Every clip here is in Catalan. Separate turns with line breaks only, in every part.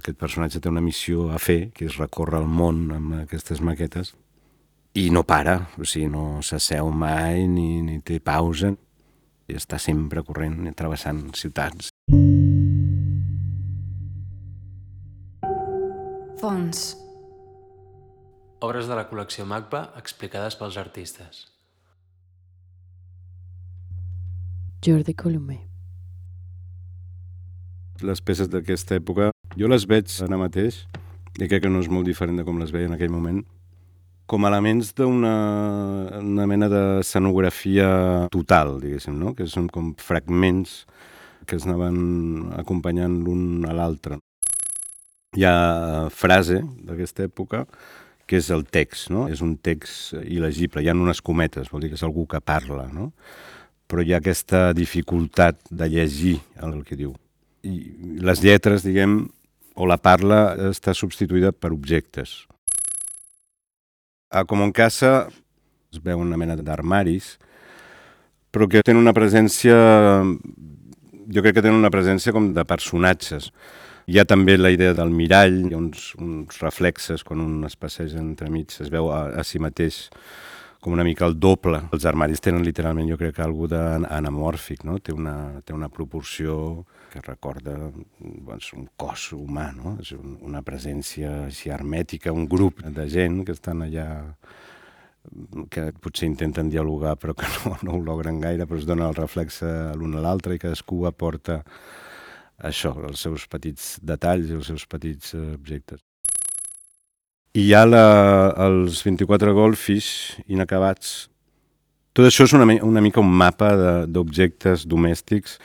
aquest personatge té una missió a fer, que és recórrer el món amb aquestes maquetes, i no para, o sigui, no s'asseu mai ni, ni té pausa, i està sempre corrent, travessant ciutats.
Fons.
Obres de la col·lecció MACBA explicades pels artistes.
Jordi Colomer.
Les peces d'aquesta època, jo les veig ara mateix, i crec que no és molt diferent de com les veia en aquell moment, com elements d'una una mena d'escenografia total, diguéssim, no? que són com fragments que es anaven acompanyant l'un a l'altre. Hi ha frase d'aquesta època que és el text, no? És un text il·legible, hi ha unes cometes, vol dir que és algú que parla, no? Però hi ha aquesta dificultat de llegir el que diu. I les lletres, diguem, o la parla està substituïda per objectes. A Com en Casa es veu una mena d'armaris, però que tenen una presència, jo crec que tenen una presència com de personatges. Hi ha també la idea del mirall, hi ha uns, uns reflexes quan un es passeja entremig, es veu a, a si mateix com una mica el doble. Els armaris tenen literalment, jo crec que algú d'anamòrfic, no? Té una, té una proporció que recorda doncs, un cos humà, no? És una presència així hermètica, un grup de gent que estan allà que potser intenten dialogar però que no, no ho logren gaire, però es dona el reflex l'un a l'altre i cadascú aporta això, els seus petits detalls i els seus petits eh, objectes. I hi ha la, els 24 golfis inacabats. Tot això és una, una mica un mapa d'objectes domèstics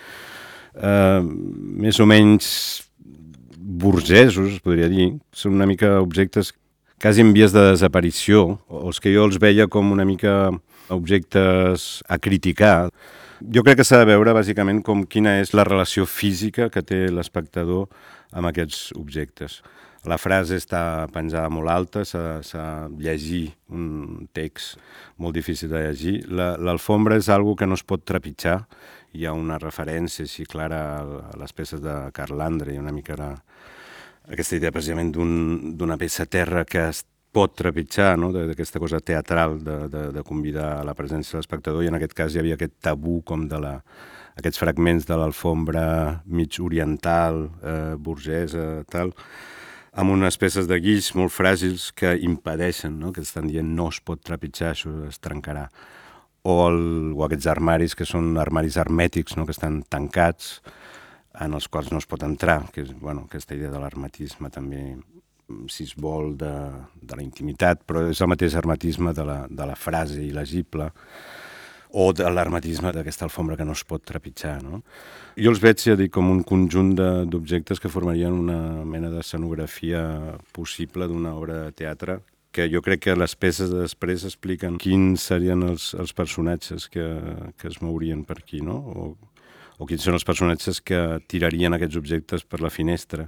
eh, més o menys burgesos, es podria dir. Són una mica objectes quasi en vies de desaparició, els que jo els veia com una mica objectes a criticar. Jo crec que s'ha de veure bàsicament com quina és la relació física que té l'espectador amb aquests objectes. La frase està penjada molt alta, s'ha llegir un text molt difícil de llegir. L'alfombra és algo que no es pot trepitjar. Hi ha una referència així clara a les peces de Karl Andre, una mica la, aquesta idea precisament d'una un, peça terra que es pot trepitjar, no? d'aquesta cosa teatral de, de, de convidar a la presència de l'espectador, i en aquest cas hi havia aquest tabú com de la, aquests fragments de l'alfombra mig oriental, eh, burgesa, tal, amb unes peces de guix molt fràgils que impedeixen, no? que estan dient no es pot trepitjar, això es trencarà. O, el, o aquests armaris que són armaris hermètics, no? que estan tancats, en els quals no es pot entrar, que és bueno, aquesta idea de l'hermetisme també, si es vol, de, de la intimitat, però és el mateix hermetisme de la, de la frase il·legible o de l'hermetisme d'aquesta alfombra que no es pot trepitjar. No? Jo els veig, ja dic, com un conjunt d'objectes que formarien una mena d'escenografia possible d'una obra de teatre que jo crec que les peces després expliquen quins serien els, els personatges que, que es mourien per aquí, no? O, o quins són els personatges que tirarien aquests objectes per la finestra.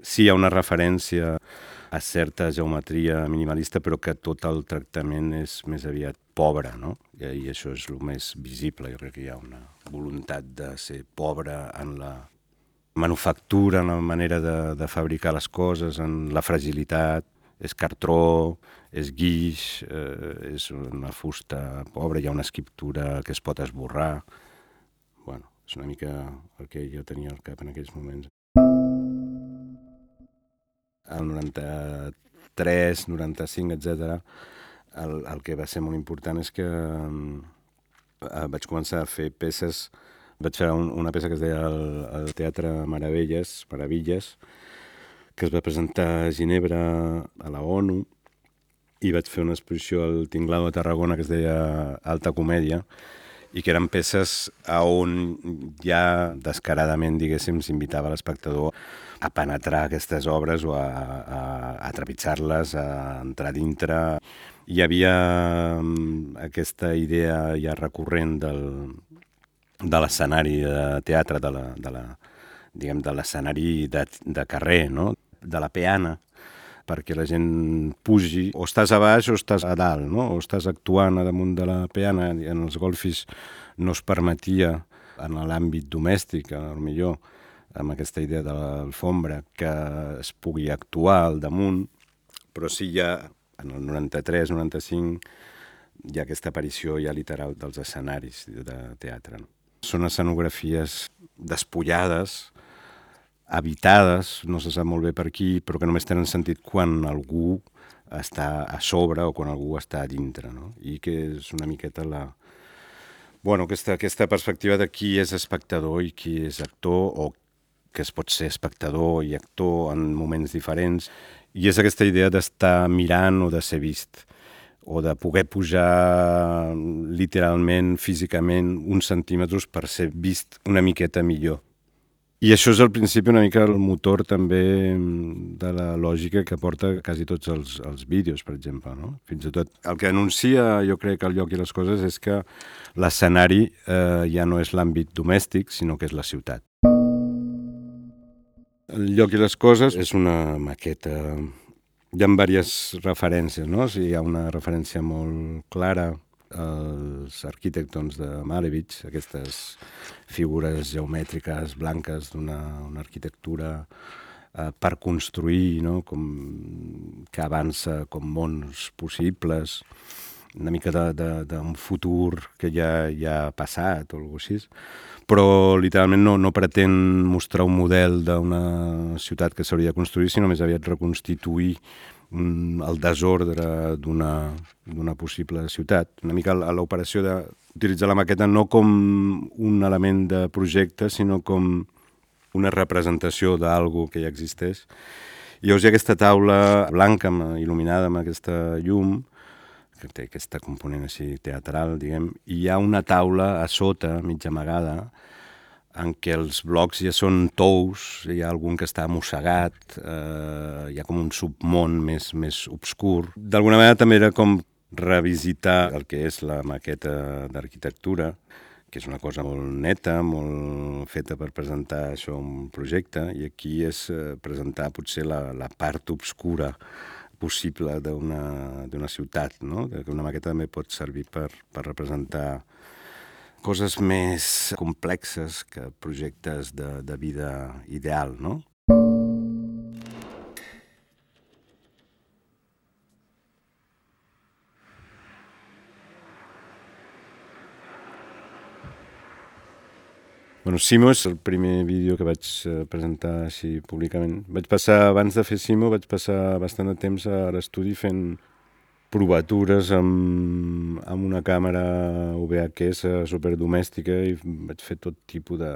Sí, hi ha una referència a certa geometria minimalista, però que tot el tractament és més aviat pobre, no? I, això és el més visible. Jo crec que hi ha una voluntat de ser pobre en la manufactura, en la manera de, de fabricar les coses, en la fragilitat, és cartró, és guix, eh, és una fusta pobra, hi ha una escriptura que es pot esborrar. bueno, és una mica el que jo tenia al cap en aquells moments el 93, 95, etc. El, el que va ser molt important és que eh, vaig començar a fer peces, vaig fer un, una peça que es deia el, el Teatre Meravelles, Meravilles, que es va presentar a Ginebra a la ONU, i vaig fer una exposició al Tinglado de Tarragona que es deia Alta Comèdia, i que eren peces a on ja descaradament, diguéssim, s'invitava l'espectador a penetrar aquestes obres o a, a, a trepitjar-les, a entrar dintre. Hi havia mm, aquesta idea ja recurrent del, de l'escenari de teatre, de la, de la, diguem, de l'escenari de, de carrer, no? de la peana, perquè la gent pugi, o estàs a baix o estàs a dalt, no? o estàs actuant a damunt de la peana, en els golfis no es permetia en l'àmbit domèstic, a lo millor, amb aquesta idea de l'alfombra, que es pugui actuar al damunt, però sí ja en el 93-95 hi ha aquesta aparició ja literal dels escenaris de teatre. No? Són escenografies despullades, habitades, no se sap molt bé per qui, però que només tenen sentit quan algú està a sobre o quan algú està a dintre, no? I que és una miqueta la... Bueno, aquesta, aquesta perspectiva de qui és espectador i qui és actor, o que es pot ser espectador i actor en moments diferents, i és aquesta idea d'estar mirant o de ser vist o de poder pujar literalment, físicament, uns centímetres per ser vist una miqueta millor. I això és al principi una mica el motor també de la lògica que porta quasi tots els, els vídeos, per exemple. No? Fins i tot el que anuncia, jo crec, el lloc i les coses és que l'escenari eh, ja no és l'àmbit domèstic, sinó que és la ciutat. El lloc i les coses és una maqueta... Hi ha diverses referències, no? O sigui, hi ha una referència molt clara als arquitectons de Malevich, aquestes figures geomètriques blanques d'una una arquitectura eh, per construir, no? com, que avança com mons possibles, una mica d'un futur que ja, ja ha passat o alguna cosa així però literalment no, no pretén mostrar un model d'una ciutat que s'hauria de construir, sinó més aviat reconstituir un, el desordre d'una possible ciutat. Una mica l'operació d'utilitzar la maqueta no com un element de projecte, sinó com una representació d'algú que ja existeix. I llavors hi ha aquesta taula blanca il·luminada amb aquesta llum, que té aquesta component així teatral, diguem, i hi ha una taula a sota, mig amagada, en què els blocs ja són tous, hi ha algun que està mossegat, eh, hi ha com un submón més, més obscur. D'alguna manera també era com revisitar el que és la maqueta d'arquitectura, que és una cosa molt neta, molt feta per presentar això un projecte, i aquí és eh, presentar potser la, la part obscura possible d'una ciutat, no? que una maqueta també pot servir per, per representar coses més complexes que projectes de, de vida ideal, no? Bueno, Simo és el primer vídeo que vaig eh, presentar així públicament. Vaig passar, abans de fer Simo, vaig passar bastant de temps a l'estudi fent provatures amb, amb una càmera VHS superdomèstica i vaig fer tot tipus de,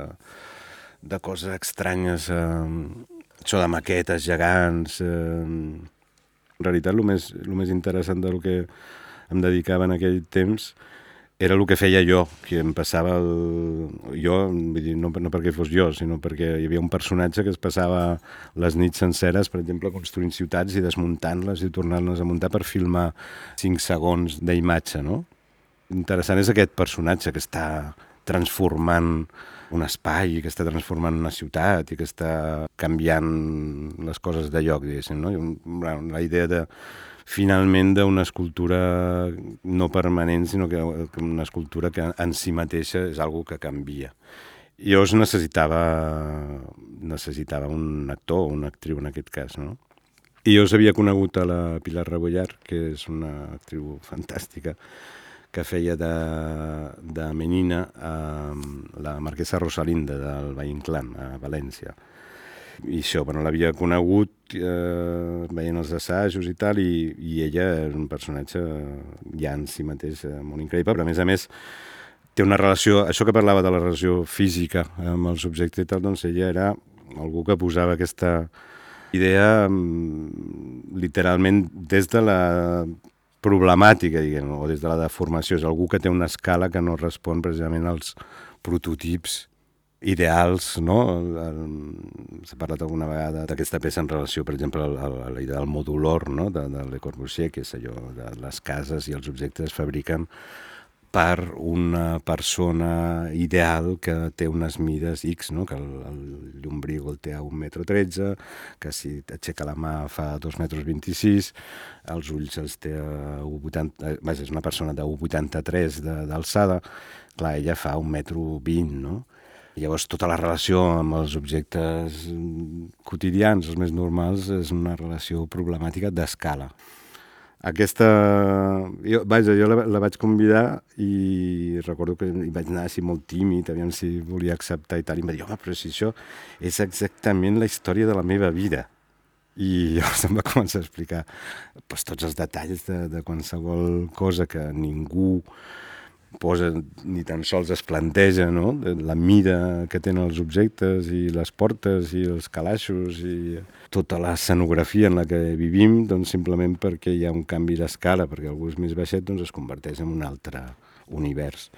de coses estranyes, eh, això de maquetes gegants. Eh. En realitat, el més, el més interessant del que em dedicava en aquell temps era el que feia jo, que em passava el... jo, vull dir, no, no perquè fos jo, sinó perquè hi havia un personatge que es passava les nits senceres, per exemple, construint ciutats i desmuntant-les i tornant-les a muntar per filmar 5 segons d'imatge, no? Interessant és aquest personatge que està transformant un espai, que està transformant una ciutat i que està canviant les coses de lloc, diguéssim, no? I la idea de finalment d'una escultura no permanent, sinó que una escultura que en si mateixa és algo que canvia. Llavors necessitava, necessitava un actor, una actriu en aquest cas, no? I jo havia conegut a la Pilar Rebollar, que és una actriu fantàstica, que feia de, de menina a la marquesa Rosalinda del Valle Inclán, a València i això, bueno, l'havia conegut eh, veient els assajos i tal, i, i ella és un personatge ja en si mateix eh, molt increïble, però a més a més té una relació, això que parlava de la relació física amb els objectes i tal, doncs ella era algú que posava aquesta idea mm, literalment des de la problemàtica, diguem, o des de la deformació. És algú que té una escala que no respon precisament als prototips ideals, no? S'ha parlat alguna vegada d'aquesta peça en relació, per exemple, a, la idea del modulor, no? de, de Le Corbusier, que és allò de les cases i els objectes es fabriquen per una persona ideal que té unes mides X, no? que el, el llombriu el té a 1,13 metre, que si aixeca la mà fa 2,26 metres, els ulls els té a 1,80... Vaja, és una persona de 1,83 d'alçada, clar, ella fa 1,20 metre, no? Llavors, tota la relació amb els objectes quotidians, els més normals, és una relació problemàtica d'escala. Aquesta... Jo, vaja, jo la, la vaig convidar i recordo que hi vaig anar així molt tímid, aviam si volia acceptar i tal, i em va dir, home, però si això és exactament la història de la meva vida. I llavors em va començar a explicar pues, tots els detalls de, de qualsevol cosa que ningú posa ni tan sols es planteja no? la mida que tenen els objectes i les portes i els calaixos i tota l'escenografia en la que vivim doncs simplement perquè hi ha un canvi d'escala perquè algú és més baixet doncs es converteix en un altre univers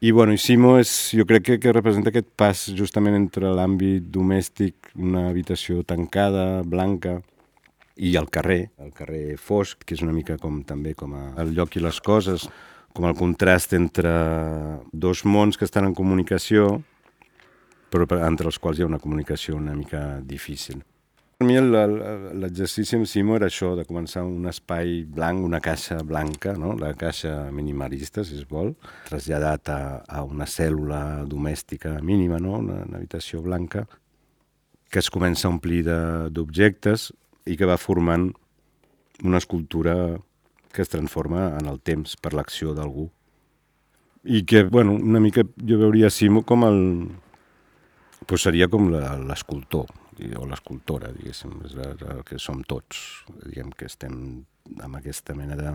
i, bueno, i Simo és, jo crec que, que representa aquest pas justament entre l'àmbit domèstic, una habitació tancada, blanca, i el carrer, el carrer fosc, que és una mica com també com a el lloc i les coses, com el contrast entre dos mons que estan en comunicació, però entre els quals hi ha una comunicació una mica difícil. Per mi l'exercici en Simo era això, de començar un espai blanc, una caixa blanca, no? la caixa minimalista, si es vol, traslladat a, a una cèl·lula domèstica mínima, no? una, una habitació blanca, que es comença a omplir d'objectes i que va formant una escultura que es transforma en el temps per l'acció d'algú. I que, bueno, una mica jo veuria Simo com el... Pues seria com l'escultor, o l'escultora, diguéssim, és el que som tots. Diguem que estem amb aquesta mena de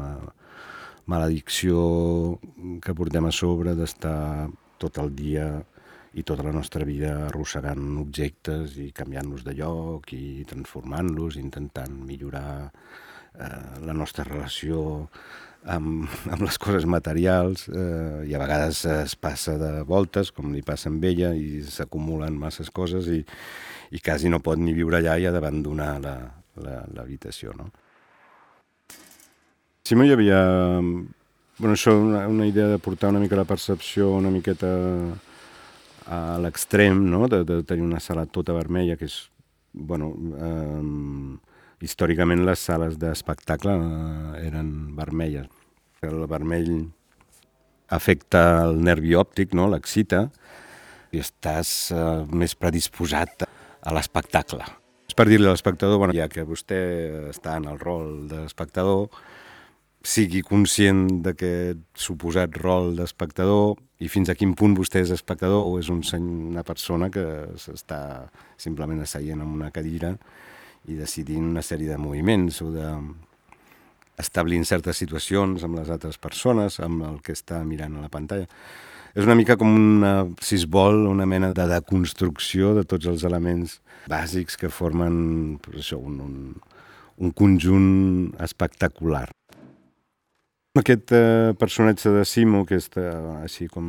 maledicció que portem a sobre d'estar tot el dia i tota la nostra vida arrossegant objectes i canviant-los de lloc i transformant-los, intentant millorar la nostra relació amb, amb les coses materials eh, i a vegades es passa de voltes, com li passa amb ella, i s'acumulen masses coses i, i quasi no pot ni viure allà i ha d'abandonar l'habitació. No? Sí, hi havia bueno, això, una, una idea de portar una mica la percepció una miqueta a l'extrem, no? de, de tenir una sala tota vermella, que és, bueno, eh, històricament les sales d'espectacle eh, eren vermelles. El vermell afecta el nervi òptic, no? l'excita, i estàs eh, més predisposat a l'espectacle. És per dir-li a l'espectador, bueno, ja que vostè està en el rol d'espectador, sigui conscient d'aquest suposat rol d'espectador i fins a quin punt vostè és espectador o és un, una persona que s'està simplement asseient en una cadira i decidint una sèrie de moviments o de establint certes situacions amb les altres persones, amb el que està mirant a la pantalla. És una mica com una, si es vol, una mena de deconstrucció de tots els elements bàsics que formen pues, això, un, un, un conjunt espectacular. Aquest eh, personatge de Simo, que està així com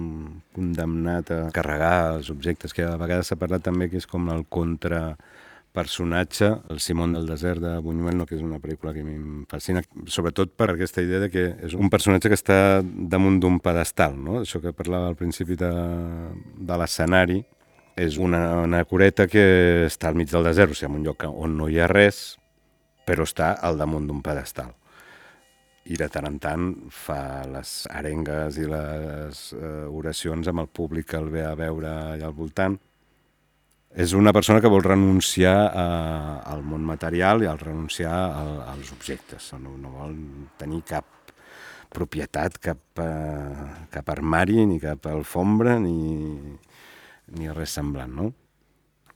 condemnat a carregar els objectes, que a vegades s'ha parlat també que és com el contra personatge, el Simón del desert de Buñuel, no, que és una pel·lícula que em fascina, sobretot per aquesta idea de que és un personatge que està damunt d'un pedestal, no? això que parlava al principi de, de l'escenari, és una, una cureta que està al mig del desert, o sigui, en un lloc on no hi ha res, però està al damunt d'un pedestal. I de tant en tant fa les arengues i les eh, oracions amb el públic que el ve a veure allà al voltant, és una persona que vol renunciar a, al món material i al renunciar a, als objectes. No, no vol tenir cap propietat, cap, uh, cap armari, ni cap alfombra, ni, ni res semblant, no?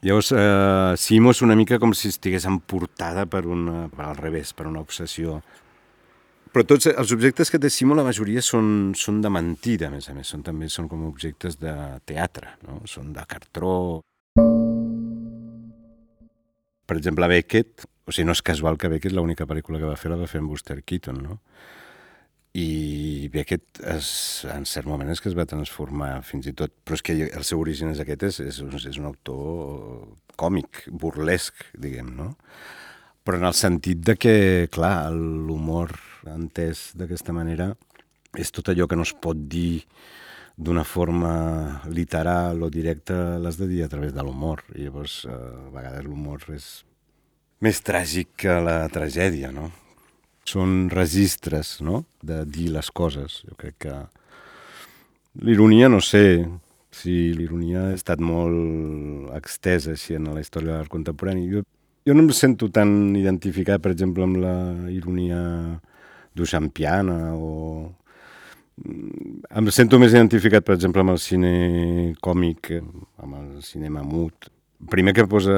Llavors, eh, Simo és una mica com si estigués emportada per, una, per al revés, per una obsessió. Però tots els objectes que té Simo, la majoria són, són de mentida, a més a més. Són, també són com objectes de teatre, no? Són de cartró, per exemple, Beckett, o sigui, no és casual que Beckett l'única pel·lícula que va fer la va fer amb Buster Keaton, no? I Beckett és, en cert moment és que es va transformar fins i tot, però és que el seu origen és aquest, és, és, és un autor còmic, burlesc, diguem, no? Però en el sentit de que, clar, l'humor entès d'aquesta manera és tot allò que no es pot dir d'una forma literal o directa l'has de dir a través de l'humor. I llavors, eh, a vegades l'humor és més tràgic que la tragèdia, no? Són registres, no?, de dir les coses. Jo crec que l'ironia, no sé, Sí, l'ironia ha estat molt extesa així en la història de l'art contemporani. Jo, jo no em sento tan identificat, per exemple, amb la ironia duchampiana o... Em sento més identificat, per exemple, amb el cine còmic, amb el cinema mut. Primer que posa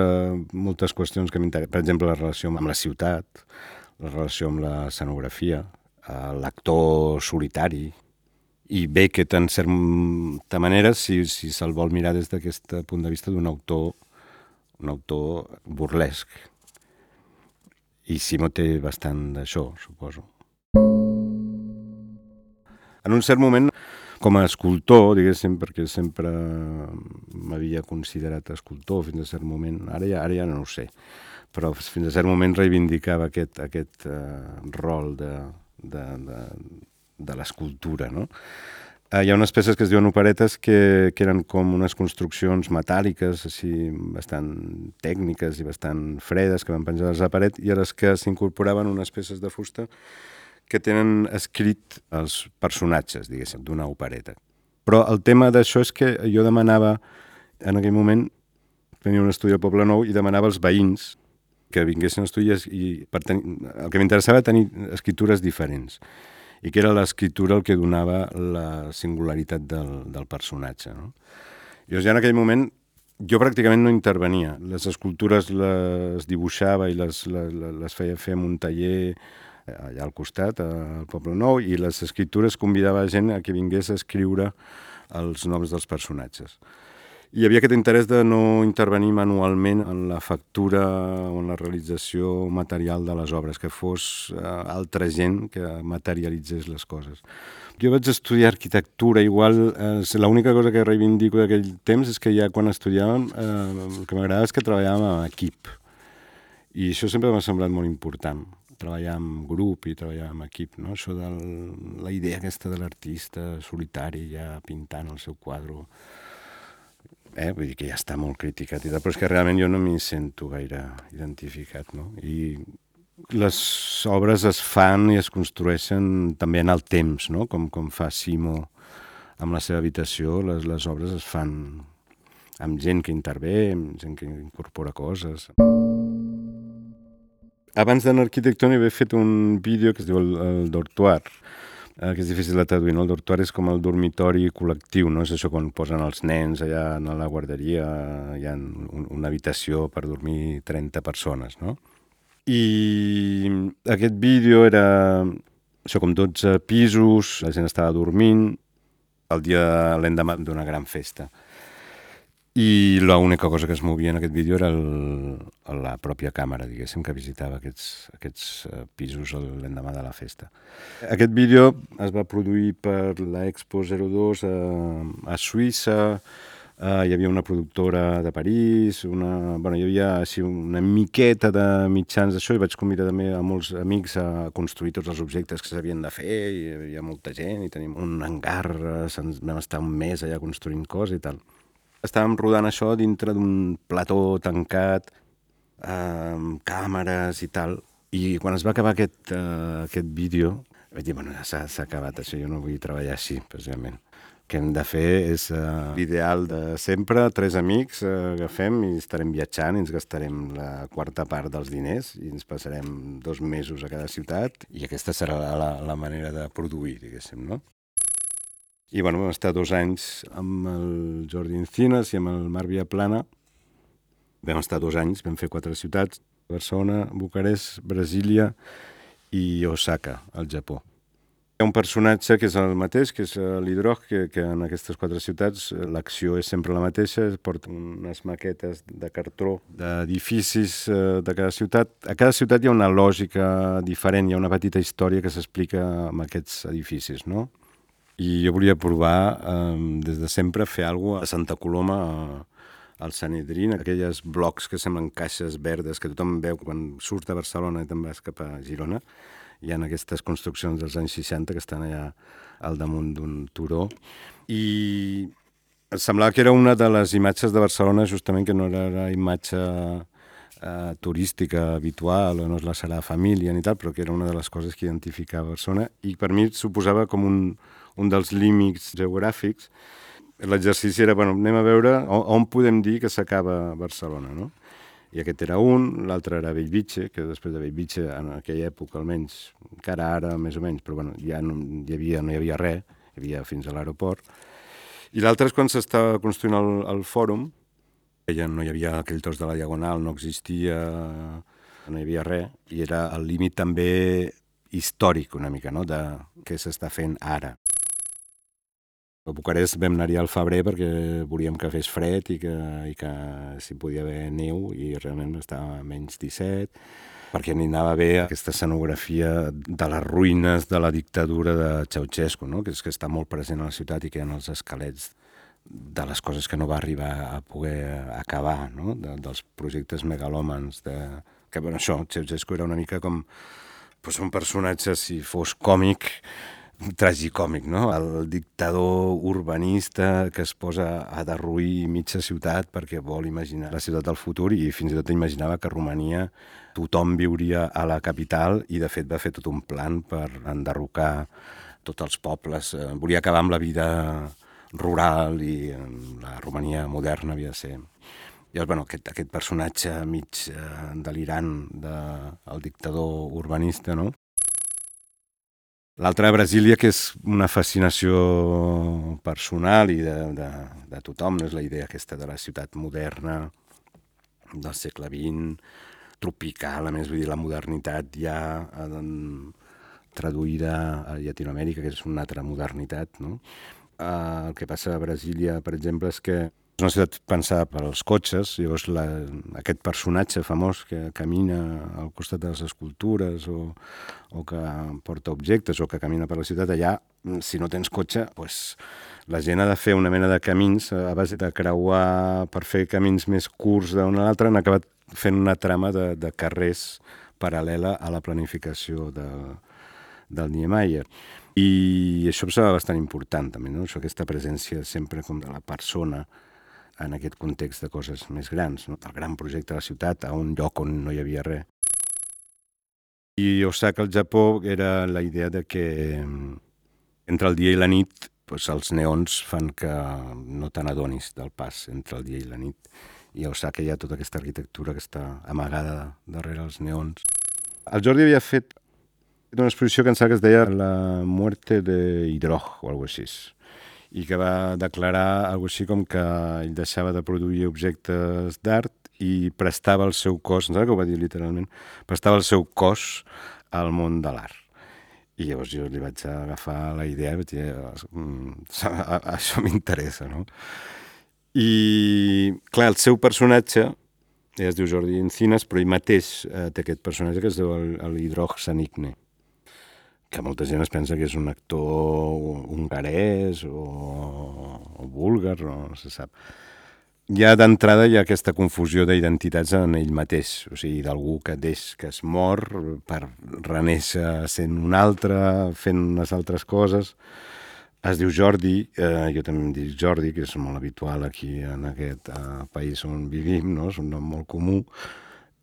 moltes qüestions que m'interessen, per exemple, la relació amb la ciutat, la relació amb l'escenografia, eh, l'actor solitari, i Beckett, en certa manera, si, si se'l vol mirar des d'aquest punt de vista d'un autor, un autor burlesc. I Simó té bastant d'això, suposo. En un cert moment, com a escultor, diguéssim, perquè sempre m'havia considerat escultor fins a cert moment, ara ja, ara ja no ho sé, però fins a cert moment reivindicava aquest, aquest uh, rol de, de, de, de l'escultura, no? Eh, hi ha unes peces que es diuen operetes que, que eren com unes construccions metàl·liques, així, bastant tècniques i bastant fredes, que van penjar a la paret, i a les que s'incorporaven unes peces de fusta que tenen escrit els personatges, diguéssim, d'una opereta. Però el tema d'això és que jo demanava, en aquell moment, tenia un estudi al Poble Nou i demanava als veïns que vinguessin a estudiar i per tenir, el que m'interessava tenir escritures diferents i que era l'escriptura el que donava la singularitat del, del personatge. No? Llavors ja en aquell moment jo pràcticament no intervenia. Les escultures les dibuixava i les, les, les feia fer en un taller allà al costat, al Poble Nou, i les escriptures convidava gent a que vingués a escriure els noms dels personatges hi havia aquest interès de no intervenir manualment en la factura o en la realització material de les obres, que fos eh, altra gent que materialitzés les coses. Jo vaig estudiar arquitectura, igual eh, l'única cosa que reivindico d'aquell temps és que ja quan estudiàvem eh, el que m'agradava és que treballàvem en equip. I això sempre m'ha semblat molt important treballar en grup i treballar en equip, no? Això de la idea aquesta de l'artista solitari ja pintant el seu quadre eh? vull dir que ja està molt criticat i tal, però és que realment jo no m'hi sento gaire identificat, no? I les obres es fan i es construeixen també en el temps, no? Com, com fa Simo amb la seva habitació, les, les obres es fan amb gent que intervé, amb gent que incorpora coses. Abans d'anar a arquitectònia havia fet un vídeo que es diu El, el Dortoir, eh, que és difícil de traduir, no? El dortoir és com el dormitori col·lectiu, no? És això quan posen els nens allà a la guarderia, hi ha un, una habitació per dormir 30 persones, no? I aquest vídeo era això com 12 pisos, la gent estava dormint, el dia l'endemà d'una gran festa i l'única cosa que es movia en aquest vídeo era el, la pròpia càmera, diguéssim, que visitava aquests, aquests uh, pisos l'endemà de la festa. Aquest vídeo es va produir per l'Expo 02 a, a Suïssa, uh, hi havia una productora de París, una, bueno, hi havia així, una miqueta de mitjans d'això i vaig convidar també a molts amics a construir tots els objectes que s'havien de fer, i hi havia molta gent i tenim un hangar, vam estar un mes allà construint coses i tal. Estàvem rodant això dintre d'un plató tancat, amb càmeres i tal, i quan es va acabar aquest, uh, aquest vídeo, vaig dir, bueno, ja s'ha acabat això, jo no vull treballar així, precisament. El que hem de fer és uh, l'ideal de sempre, tres amics, uh, agafem i estarem viatjant, i ens gastarem la quarta part dels diners i ens passarem dos mesos a cada ciutat i aquesta serà la, la manera de produir, diguéssim, no? I bueno, vam estar dos anys amb el Jordi Encinas i amb el Marc Viaplana. Vam estar dos anys, vam fer quatre ciutats, Barcelona, Bucarest, Brasília i Osaka, al Japó. Hi ha un personatge que és el mateix, que és l'Hidroc, que, que en aquestes quatre ciutats l'acció és sempre la mateixa, porta unes maquetes de cartró d'edificis eh, de cada ciutat. A cada ciutat hi ha una lògica diferent, hi ha una petita història que s'explica amb aquests edificis, no? I jo volia provar eh, des de sempre fer alguna cosa a Santa Coloma, a, al Sanedrín, aquelles blocs que semblen caixes verdes que tothom veu quan surt de Barcelona i te'n vas cap a Girona. Hi ha aquestes construccions dels anys 60 que estan allà al damunt d'un turó. I em semblava que era una de les imatges de Barcelona justament que no era la imatge eh, turística habitual o no és la Sagrada Família ni tal, però que era una de les coses que identificava Barcelona i per mi suposava com un, un dels límits geogràfics l'exercici era, bueno, anem a veure on, on podem dir que s'acaba Barcelona, no? I aquest era un, l'altre era Bellvitge, que després de Bellvitge, en aquella època almenys, encara ara més o menys, però bueno, ja no hi havia, no hi havia res, hi havia fins a l'aeroport. I l'altre és quan s'estava construint el, el fòrum, ja no hi havia aquell tros de la Diagonal, no existia, no hi havia res, i era el límit també històric una mica, no?, de què s'està fent ara. A Bucarest vam anar-hi al febrer perquè volíem que fes fred i que, i que s'hi podia haver neu i realment estava a menys 17 perquè n'hi anava bé aquesta escenografia de les ruïnes de la dictadura de Ceausescu, no? que és que està molt present a la ciutat i que hi ha els esquelets de les coses que no va arribar a poder acabar, no? de, dels projectes megalòmans, de... que bueno, això, Ceausescu era una mica com pues, un personatge, si fos còmic, tragicòmic, no? El dictador urbanista que es posa a derruir mitja ciutat perquè vol imaginar la ciutat del futur i fins i tot imaginava que Romania tothom viuria a la capital i de fet va fer tot un plan per enderrocar tots els pobles. Eh, volia acabar amb la vida rural i la Romania moderna havia de ser. Llavors, bueno, aquest, aquest personatge mig eh, delirant del de, dictador urbanista, no? L'altra, Brasília, que és una fascinació personal i de, de, de tothom, és la idea aquesta de la ciutat moderna del segle XX, tropical, a més, vull dir, la modernitat ja eh, traduïda a Llatinoamèrica, que és una altra modernitat, no? Eh, el que passa a Brasília, per exemple, és que és una ciutat pensada per als cotxes, llavors la, aquest personatge famós que camina al costat de les escultures o, o que porta objectes o que camina per la ciutat, allà, si no tens cotxe, pues, la gent ha de fer una mena de camins a base de creuar per fer camins més curts d'un a l'altre, han acabat fent una trama de, de carrers paral·lela a la planificació de, del Niemeyer. I això em sembla bastant important també, no? això, aquesta presència sempre com de la persona en aquest context de coses més grans, no? el gran projecte de la ciutat a un lloc on no hi havia res. I Osaka, al Japó, era la idea de que mm, entre el dia i la nit doncs els neons fan que no te n'adonis del pas entre el dia i la nit. I a Osaka hi ha tota aquesta arquitectura que està amagada darrere els neons. El Jordi havia fet una exposició que em sembla que es deia La muerte de Hidrog o alguna cosa així i que va declarar alguna així com que ell deixava de produir objectes d'art i prestava el seu cos, em sembla que ho va dir literalment, prestava el seu cos al món de l'art. I llavors jo li vaig agafar la idea, vaig dir, mm, això m'interessa, no? I, clar, el seu personatge, ell es diu Jordi Encinas, però ell mateix eh, té aquest personatge que es diu l'Hidrog Sanigne que molta gent es pensa que és un actor hongarès o, o búlgar, no, no se sap. Ja d'entrada hi ha aquesta confusió d'identitats en ell mateix, o sigui, d'algú que deix, que es mor per reneixer sent un altre, fent unes altres coses. Es diu Jordi, eh, jo també em dic Jordi, que és molt habitual aquí en aquest eh, país on vivim, no? és un nom molt comú,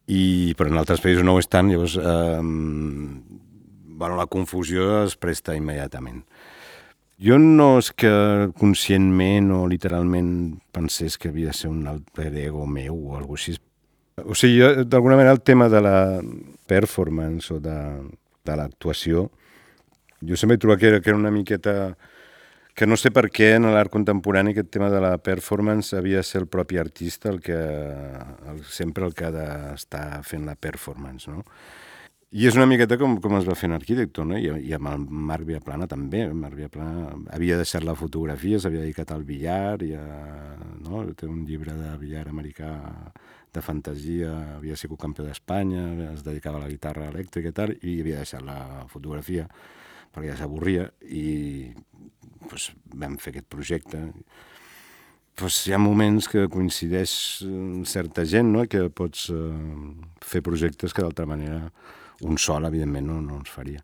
i, però en altres països no ho és tant, llavors eh, bueno, la confusió es presta immediatament. Jo no és que conscientment o literalment pensés que havia de ser un alter ego meu o alguna així. O sigui, d'alguna manera el tema de la performance o de, de l'actuació, jo sempre he trobat que era, que era una miqueta que no sé per què en l'art contemporani aquest tema de la performance havia de ser el propi artista el que el, sempre el que ha d'estar fent la performance, no? I és una miqueta com, com es va fer en Arquitecto, no? I, i amb el Marc Viaplana també. Marc Viaplana havia deixat la fotografia, s'havia dedicat al billar, i a, no? té un llibre de billar americà de fantasia, havia sigut campió d'Espanya, es dedicava a la guitarra elèctrica i tal, i havia deixat la fotografia perquè ja s'avorria i pues, vam fer aquest projecte. Pues, hi ha moments que coincideix certa gent no? que pots eh, fer projectes que d'altra manera un sol, evidentment, no, no ens faria.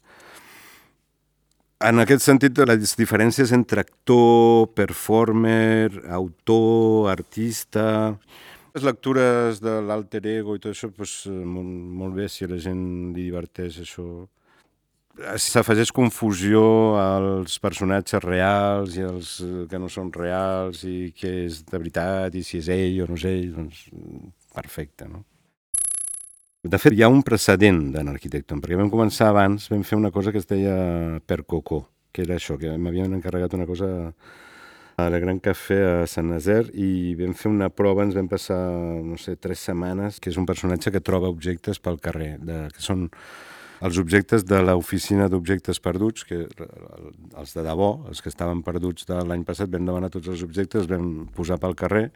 En aquest sentit, les diferències entre actor, performer, autor, artista... Les lectures de l'alter ego i tot això, doncs, molt, molt bé, si a la gent li diverteix això, s'afegeix confusió als personatges reals i als eh, que no són reals i què és de veritat i si és ell o no és ell, doncs perfecte, no? De fet, hi ha un precedent d'en Arquitecton, perquè vam començar abans, vam fer una cosa que es deia Per Cocó, que era això, que m'havien encarregat una cosa a la Gran Cafè a Sant Nazaire i vam fer una prova, ens vam passar, no sé, tres setmanes, que és un personatge que troba objectes pel carrer, de, que són els objectes de l'oficina d'objectes perduts, que els de debò, els que estaven perduts de l'any passat, vam demanar tots els objectes, els vam posar pel carrer,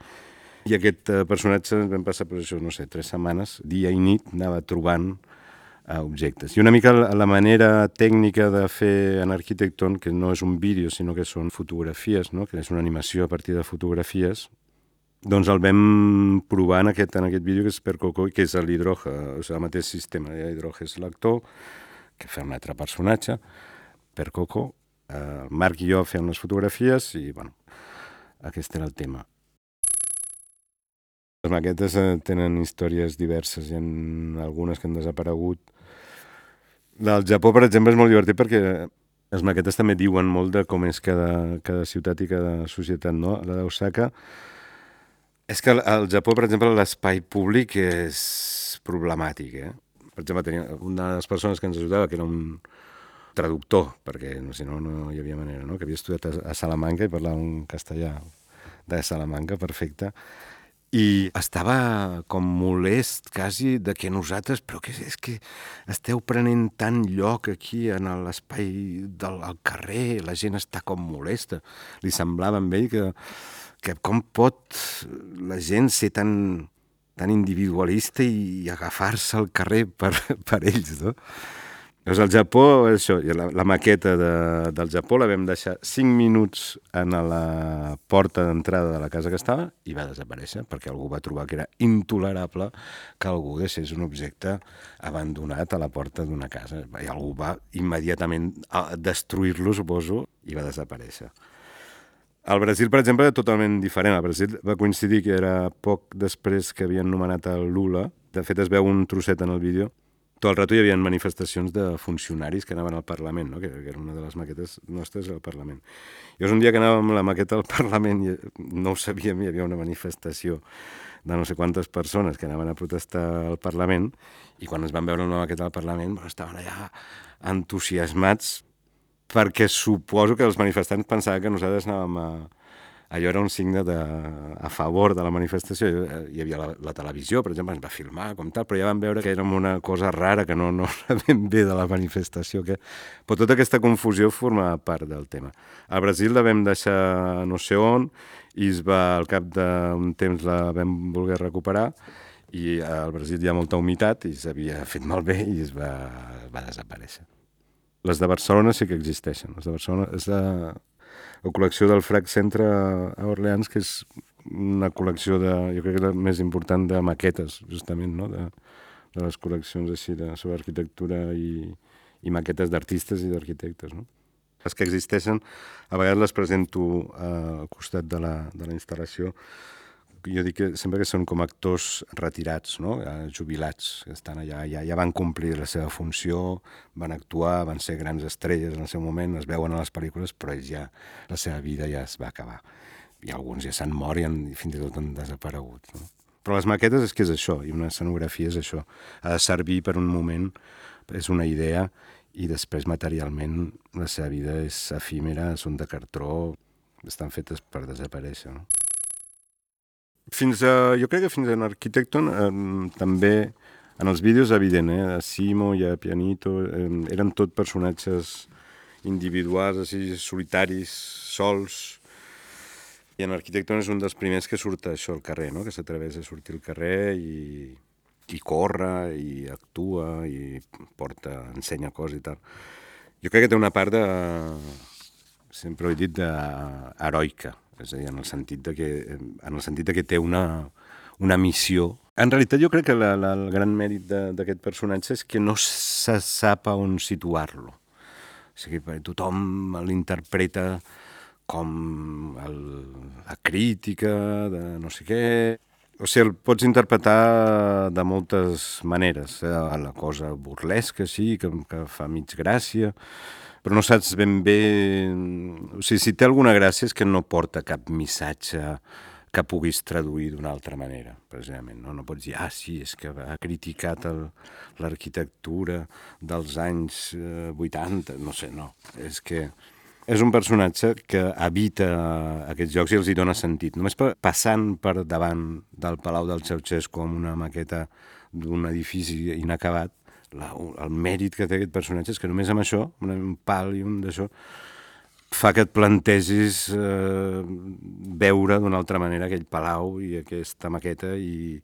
i aquest eh, personatge ens vam passar, per això, no sé, tres setmanes, dia i nit, anava trobant eh, objectes. I una mica la, manera tècnica de fer en Arquitecton, que no és un vídeo, sinó que són fotografies, no? que és una animació a partir de fotografies, doncs el vam provar en aquest, en aquest vídeo que és per Coco, que és l'hidroge, o sigui, el mateix sistema. L'hidroge és l'actor, que fa un altre personatge, per Coco, eh, Marc i jo fem les fotografies i, bueno, aquest era el tema. Les maquetes eh, tenen històries diverses, hi ha algunes que han desaparegut. Del Japó, per exemple, és molt divertit perquè les maquetes també diuen molt de com és cada, cada ciutat i cada societat, no? La d'Osaka, és que al Japó, per exemple, l'espai públic és problemàtic, eh? Per exemple, tenia una de les persones que ens ajudava, que era un traductor, perquè no, si no, no hi havia manera, no? que havia estudiat a, a Salamanca i parlava un castellà de Salamanca, perfecte, i estava com molest quasi de que nosaltres, però que és que esteu prenent tant lloc aquí en l'espai del carrer, la gent està com molesta. Li semblava amb ell que que com pot la gent ser tan, tan individualista i agafar-se al carrer per, per ells, no? Doncs al Japó, això, la, la maqueta de, del Japó la vam deixar 5 minuts en la porta d'entrada de la casa que estava i va desaparèixer perquè algú va trobar que era intolerable que algú deixés un objecte abandonat a la porta d'una casa. I algú va immediatament destruir-lo, suposo, i va desaparèixer. Al Brasil, per exemple, totalment diferent. Al Brasil va coincidir que era poc després que havien nomenat el Lula. De fet, es veu un trosset en el vídeo. Tot el rato hi havia manifestacions de funcionaris que anaven al Parlament, no? que, que era una de les maquetes nostres al Parlament. Llavors, un dia que anàvem la maqueta al Parlament i no ho sabíem, hi havia una manifestació de no sé quantes persones que anaven a protestar al Parlament i quan ens van veure la maqueta al Parlament estaven allà entusiasmats perquè suposo que els manifestants pensaven que nosaltres anàvem a... Allò era un signe de, a favor de la manifestació. Hi havia la, la televisió, per exemple, ens va filmar com tal, però ja vam veure que érem una cosa rara, que no, no sabem bé de la manifestació. Que... Però tota aquesta confusió forma part del tema. A Brasil la vam deixar no sé on, i es va, al cap d'un temps la vam voler recuperar, i al Brasil hi ha molta humitat i s'havia fet malbé i es va, va desaparèixer. Les de Barcelona sí que existeixen. Les de Barcelona és la, la col·lecció del Frac Centre a Orleans, que és una col·lecció de, jo crec que la més important de maquetes, justament, no? de, de les col·leccions així de, sobre arquitectura i, i maquetes d'artistes i d'arquitectes. No? Les que existeixen, a vegades les presento uh, al costat de la, de la instal·lació jo dic que sempre que són com actors retirats, no? jubilats, que estan allà, ja, ja van complir la seva funció, van actuar, van ser grans estrelles en el seu moment, es veuen a les pel·lícules, però ells ja, la seva vida ja es va acabar. I alguns ja s'han mort i, han, i fins i tot han desaparegut. No? Però les maquetes és que és això, i una escenografia és això. Ha de servir per un moment, és una idea, i després materialment la seva vida és efímera, són de cartró, estan fetes per desaparèixer. No? Fins a, jo crec que fins en Arquitecton eh, també en els vídeos evident, eh? a Simo i a Pianito eh, eren tot personatges individuals, així, solitaris, sols. I en Arquitecton és un dels primers que surt això al carrer, no? que s'atreveix a sortir al carrer i, i corre i actua i porta, ensenya coses i tal. Jo crec que té una part de, sempre ho he dit, de, heroica, és a dir, en el sentit de que, en el sentit de que té una, una missió. En realitat jo crec que la, la, el gran mèrit d'aquest personatge és que no se sap on situar-lo. O sigui, tothom l'interpreta com el, la crítica de no sé què, O sigui, el pots interpretar de moltes maneres. Eh? La cosa burlesca, sí, que, que fa mig gràcia, però no saps ben bé... O sigui, si té alguna gràcia és que no porta cap missatge que puguis traduir d'una altra manera, precisament. No? no pots dir, ah, sí, és que ha criticat l'arquitectura dels anys eh, 80, no sé, no. És que és un personatge que habita aquests jocs i els hi dona sentit. Només per, passant per davant del Palau del Ceausescu com una maqueta d'un edifici inacabat, la, el mèrit que té aquest personatge és que només amb això, un pal i un d'això, fa que et plantegis eh, veure d'una altra manera aquell palau i aquesta maqueta i,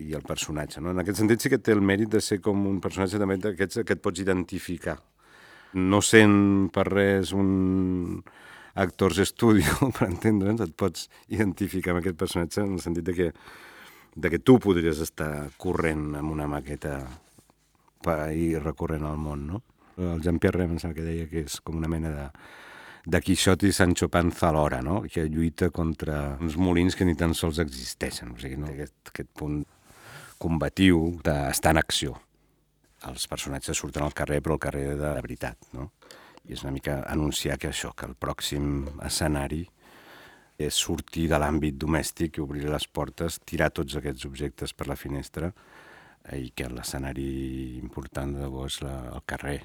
i el personatge. No? En aquest sentit sí que té el mèrit de ser com un personatge també d'aquests que et pots identificar no sent per res un actors estudio, per entendre'ns, et pots identificar amb aquest personatge en el sentit de que, de que tu podries estar corrent amb una maqueta i recorrent al món, no? El Jean-Pierre em sembla que deia que és com una mena de, de Quixot i Sancho Panza alhora, no? que lluita contra uns molins que ni tan sols existeixen. O sigui, no? aquest, aquest punt combatiu d'estar en acció els personatges surten al carrer, però al carrer de la veritat, no? I és una mica anunciar que això, que el pròxim escenari és sortir de l'àmbit domèstic i obrir les portes, tirar tots aquests objectes per la finestra i que l'escenari important de debò és la, el carrer